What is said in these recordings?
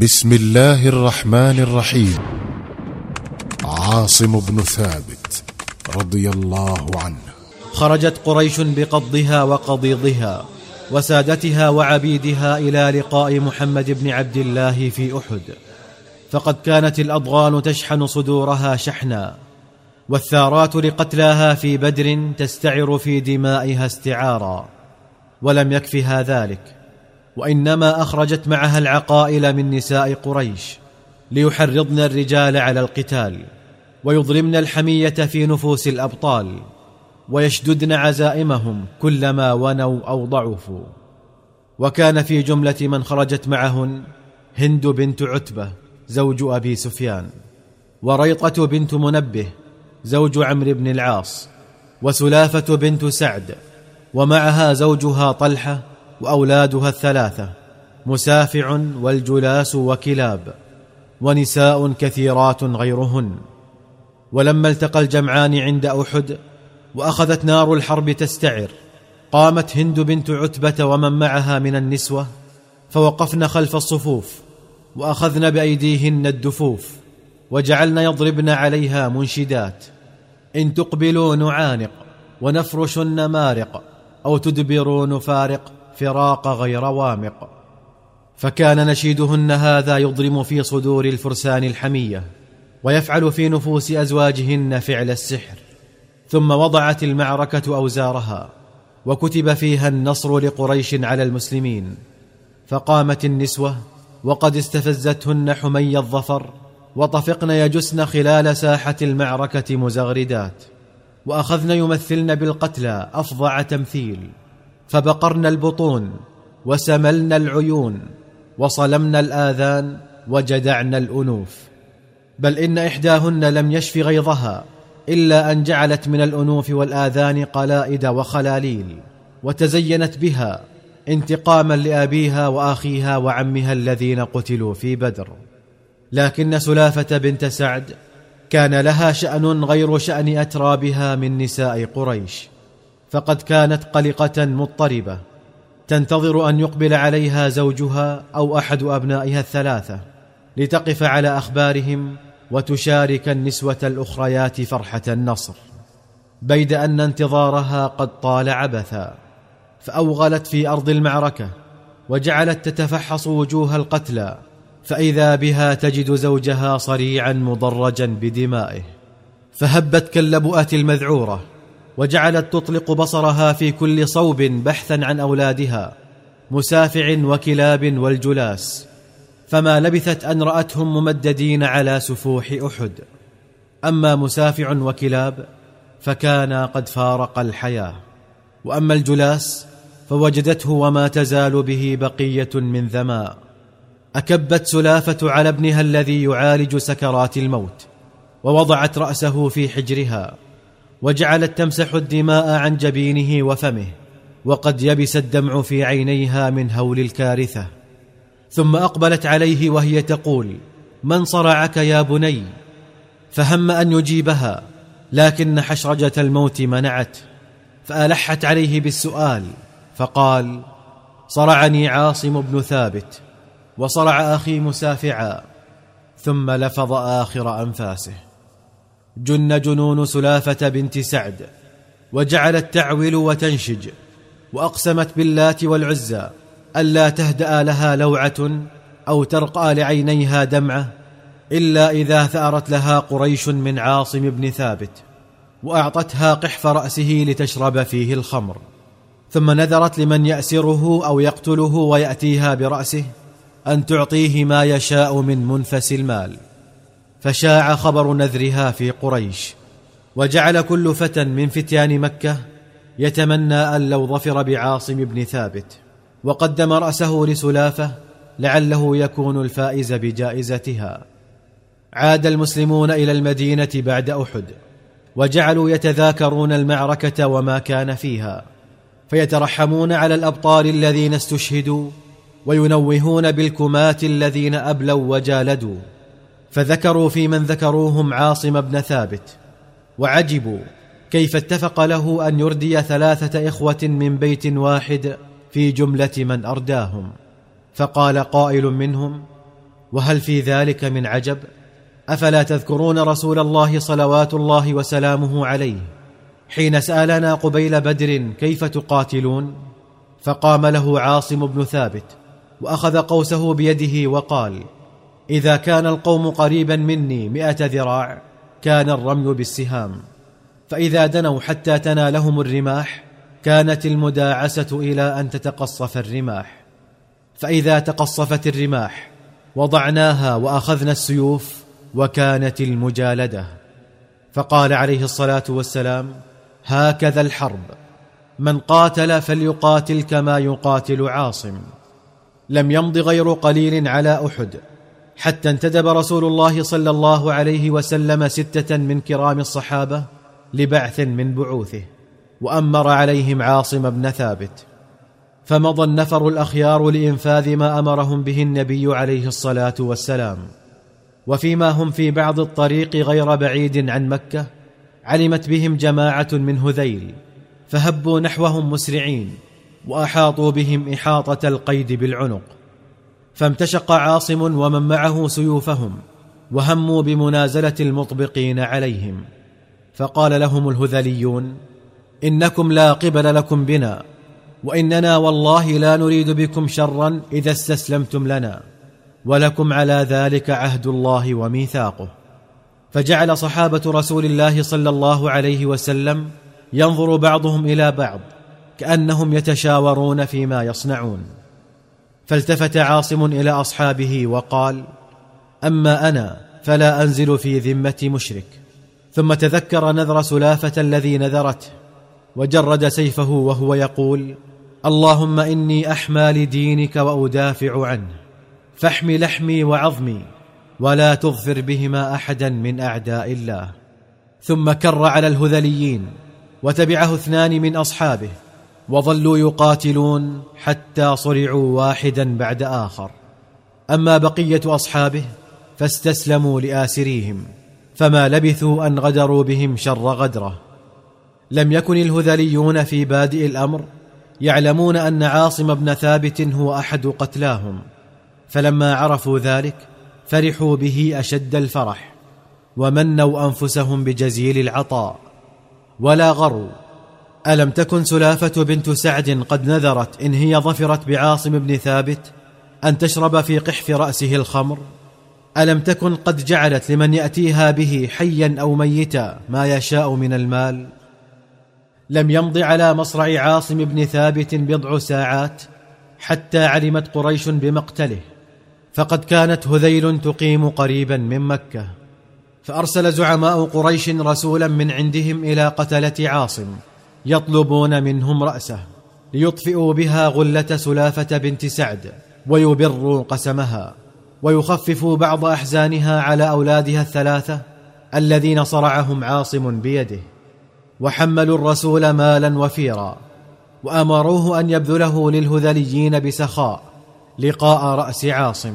بسم الله الرحمن الرحيم عاصم بن ثابت رضي الله عنه خرجت قريش بقضها وقضيضها وسادتها وعبيدها إلى لقاء محمد بن عبد الله في أحد. فقد كانت الأضغان تشحن صدورها شحنا والثارات لقتلاها في بدر تستعر في دمائها استعارا ولم يكفها ذلك. وإنما أخرجت معها العقائل من نساء قريش ليحرضن الرجال على القتال ويضرمن الحمية في نفوس الأبطال ويشددن عزائمهم كلما ونوا أو ضعفوا. وكان في جملة من خرجت معهن هند بنت عتبة زوج أبي سفيان وريطة بنت منبه زوج عمرو بن العاص وسلافة بنت سعد ومعها زوجها طلحة وأولادها الثلاثة مسافع والجلاس وكلاب ونساء كثيرات غيرهن. ولما التقى الجمعان عند أحد وأخذت نار الحرب تستعر قامت هند بنت عتبة ومن معها من النسوة فوقفن خلف الصفوف وأخذن بأيديهن الدفوف وجعلن يضربن عليها منشدات. إن تقبلوا نعانق ونفرش النمارق أو تدبروا نفارق فراق غير وامق. فكان نشيدهن هذا يضرم في صدور الفرسان الحمية ويفعل في نفوس أزواجهن فعل السحر. ثم وضعت المعركة أوزارها وكتب فيها النصر لقريش على المسلمين. فقامت النسوة وقد استفزتهن حمي الظفر وطفقن يجسن خلال ساحة المعركة مزغردات. وأخذن يمثلن بالقتلى أفظع تمثيل. فبقرن البطون وسملن العيون وصلمن الآذان وجدعن الأنوف. بل إن إحداهن لم يشف غيظها إلا أن جعلت من الأنوف والآذان قلائد وخلاليل وتزينت بها انتقاما لأبيها وأخيها وعمها الذين قتلوا في بدر. لكن سلافة بنت سعد كان لها شأن غير شأن أترابها من نساء قريش. فقد كانت قلقة مضطربة. تنتظر أن يقبل عليها زوجها أو أحد أبنائها الثلاثة لتقف على أخبارهم وتشارك النسوة الأخريات فرحة النصر. بيد أن انتظارها قد طال عبثا فأوغلت في أرض المعركة وجعلت تتفحص وجوه القتلى فإذا بها تجد زوجها صريعا مضرجا بدمائه فهبت كاللبؤه المذعورة. وجعلت تطلق بصرها في كل صوب بحثا عن أولادها مسافع وكلاب والجلاس فما لبثت أن رأتهم ممددين على سفوح أحد. أما مسافع وكلاب فكانا قد فارق الحياة. وأما الجلاس فوجدته وما تزال به بقية من ذماء. أكبت سلافة على ابنها الذي يعالج سكرات الموت ووضعت رأسه في حجرها. وجعلت تمسح الدماء عن جبينه وفمه وقد يبس الدمع في عينيها من هول الكارثة. ثم أقبلت عليه وهي تقول من صرعك يا بني؟ فهم أن يجيبها لكن حشرجة الموت منعت. فألحت عليه بالسؤال فقال صرعني عاصم بن ثابت وصرع أخي مسافعا ثم لفظ آخر أنفاسه. جن جنون سلافة بنت سعد وجعلت تعول وتنشج وأقسمت باللات والعزى ألا تهدأ لها لوعة أو ترقى لعينيها دمعة إلا إذا ثأرت لها قريش من عاصم بن ثابت وأعطتها قحف رأسه لتشرب فيه الخمر. ثم نذرت لمن يأسره أو يقتله ويأتيها برأسه أن تعطيه ما يشاء من منفس المال. فشاع خبر نذرها في قريش وجعل كل فتى من فتيان مكة يتمنى أن لو ظفر بعاصم بن ثابت وقدم رأسه لسلافة لعله يكون الفائز بجائزتها. عاد المسلمون إلى المدينة بعد أحد وجعلوا يتذاكرون المعركة وما كان فيها فيترحمون على الأبطال الذين استشهدوا وينوهون بالكمات الذين أبلوا وجالدوا. فذكروا في من ذكروهم عاصم بن ثابت وعجبوا كيف اتفق له أن يردي ثلاثة إخوة من بيت واحد في جملة من أرداهم. فقال قائل منهم وهل في ذلك من عجب؟ أفلا تذكرون رسول الله صلوات الله وسلامه عليه؟ حين سألنا قبيل بدر كيف تقاتلون فقام له عاصم بن ثابت وأخذ قوسه بيده وقال إذا كان القوم قريبا مني مائه ذراع كان الرمي بالسهام. فإذا دنوا حتى تنالهم الرماح كانت المداعسة إلى أن تتقصف الرماح. فإذا تقصفت الرماح وضعناها وأخذنا السيوف وكانت المجالدة. فقال عليه الصلاة والسلام هكذا الحرب من قاتل فليقاتل كما يقاتل عاصم. لم يمض غير قليل على أحد حتى انتدب رسول الله صلى الله عليه وسلم ستة من كرام الصحابة لبعث من بعوثه وأمر عليهم عاصم بن ثابت. فمضى النفر الأخيار لإنفاذ ما أمرهم به النبي عليه الصلاة والسلام. وفيما هم في بعض الطريق غير بعيد عن مكة علمت بهم جماعة من هذيل فهبوا نحوهم مسرعين وأحاطوا بهم إحاطة القيد بالعنق. فامتشق عاصم ومن معه سيوفهم وهموا بمنازلة المطبقين عليهم. فقال لهم الهذليون إنكم لا قبل لكم بنا وإننا والله لا نريد بكم شرا إذا استسلمتم لنا ولكم على ذلك عهد الله وميثاقه. فجعل صحابة رسول الله صلى الله عليه وسلم ينظر بعضهم إلى بعض كأنهم يتشاورون فيما يصنعون. فالتفت عاصم إلى أصحابه وقال أما أنا فلا أنزل في ذمه مشرك. ثم تذكر نذر سلافة الذي نذرته وجرد سيفه وهو يقول اللهم إني أحمى لدينك وأدافع عنه. فاحم لحمي وعظمي ولا تغفر بهما أحدا من أعداء الله. ثم كر على الهذليين وتبعه اثنان من أصحابه. وظلوا يقاتلون حتى صرعوا واحدا بعد آخر. أما بقية أصحابه فاستسلموا لآسريهم فما لبثوا أن غدروا بهم شر غدرة. لم يكن الهذليون في بادئ الأمر يعلمون أن عاصم بن ثابت هو أحد قتلاهم فلما عرفوا ذلك فرحوا به أشد الفرح ومنوا أنفسهم بجزيل العطاء ولا غروا ألم تكن سلافة بنت سعد قد نذرت إن هي ظفرت بعاصم بن ثابت أن تشرب في قحف رأسه الخمر؟ ألم تكن قد جعلت لمن يأتيها به حيا أو ميتا ما يشاء من المال؟ لم يمض على مصرع عاصم بن ثابت بضع ساعات حتى علمت قريش بمقتله فقد كانت هذيل تقيم قريبا من مكة فأرسل زعماء قريش رسولا من عندهم إلى قتلة عاصم. يطلبون منهم رأسه ليطفئوا بها غلة سلافة بنت سعد ويبروا قسمها ويخففوا بعض أحزانها على أولادها الثلاثة الذين صرعهم عاصم بيده وحملوا الرسول مالا وفيرا وأمروه أن يبذله للهذليين بسخاء لقاء رأس عاصم.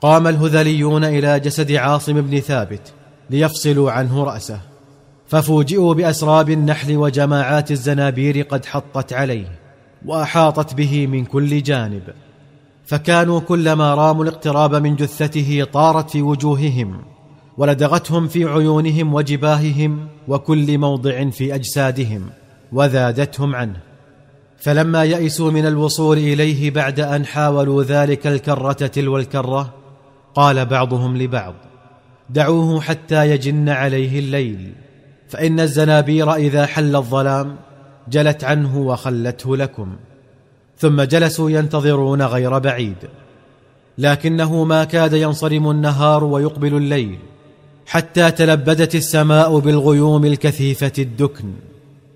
قام الهذليون إلى جسد عاصم بن ثابت ليفصلوا عنه رأسه. ففوجئوا بأسراب النحل وجماعات الزنابير قد حطت عليه وأحاطت به من كل جانب. فكانوا كلما راموا الاقتراب من جثته طارت في وجوههم ولدغتهم في عيونهم وجباههم وكل موضع في أجسادهم وذادتهم عنه. فلما يئسوا من الوصول إليه بعد أن حاولوا ذلك الكرة تلو الكرة قال بعضهم لبعض دعوه حتى يجن عليه الليل. فإن الزنابير إذا حل الظلام جلت عنه وخلته لكم ثم جلسوا ينتظرون غير بعيد. لكنه ما كاد ينصرم النهار ويقبل الليل حتى تلبدت السماء بالغيوم الكثيفة الدكن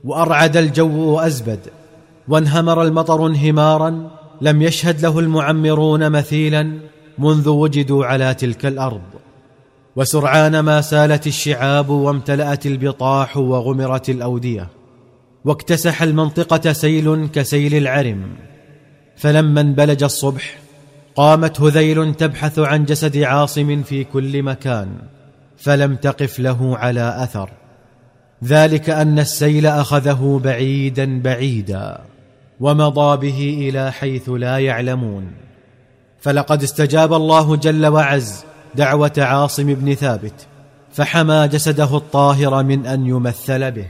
وأرعد الجو وازبد وانهمر المطر انهمارا لم يشهد له المعمرون مثيلا منذ وجدوا على تلك الأرض. وسرعان ما سالت الشعاب وامتلأت البطاح وغمرت الأودية واكتسح المنطقة سيل كسيل العرم. فلما انبلج الصبح قامت هذيل تبحث عن جسد عاصم في كل مكان فلم تقف له على أثر. ذلك أن السيل أخذه بعيدا بعيدا ومضى به إلى حيث لا يعلمون. فلقد استجاب الله جل وعز دعوة عاصم بن ثابت فحمى جسده الطاهر من أن يمثل به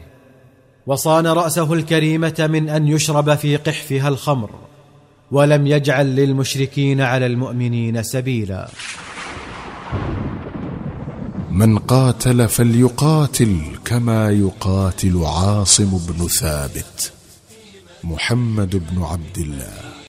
وصان رأسه الكريمة من أن يشرب في قحفها الخمر ولم يجعل للمشركين على المؤمنين سبيلا. من قاتل فليقاتل كما يقاتل عاصم بن ثابت محمد بن عبد الله.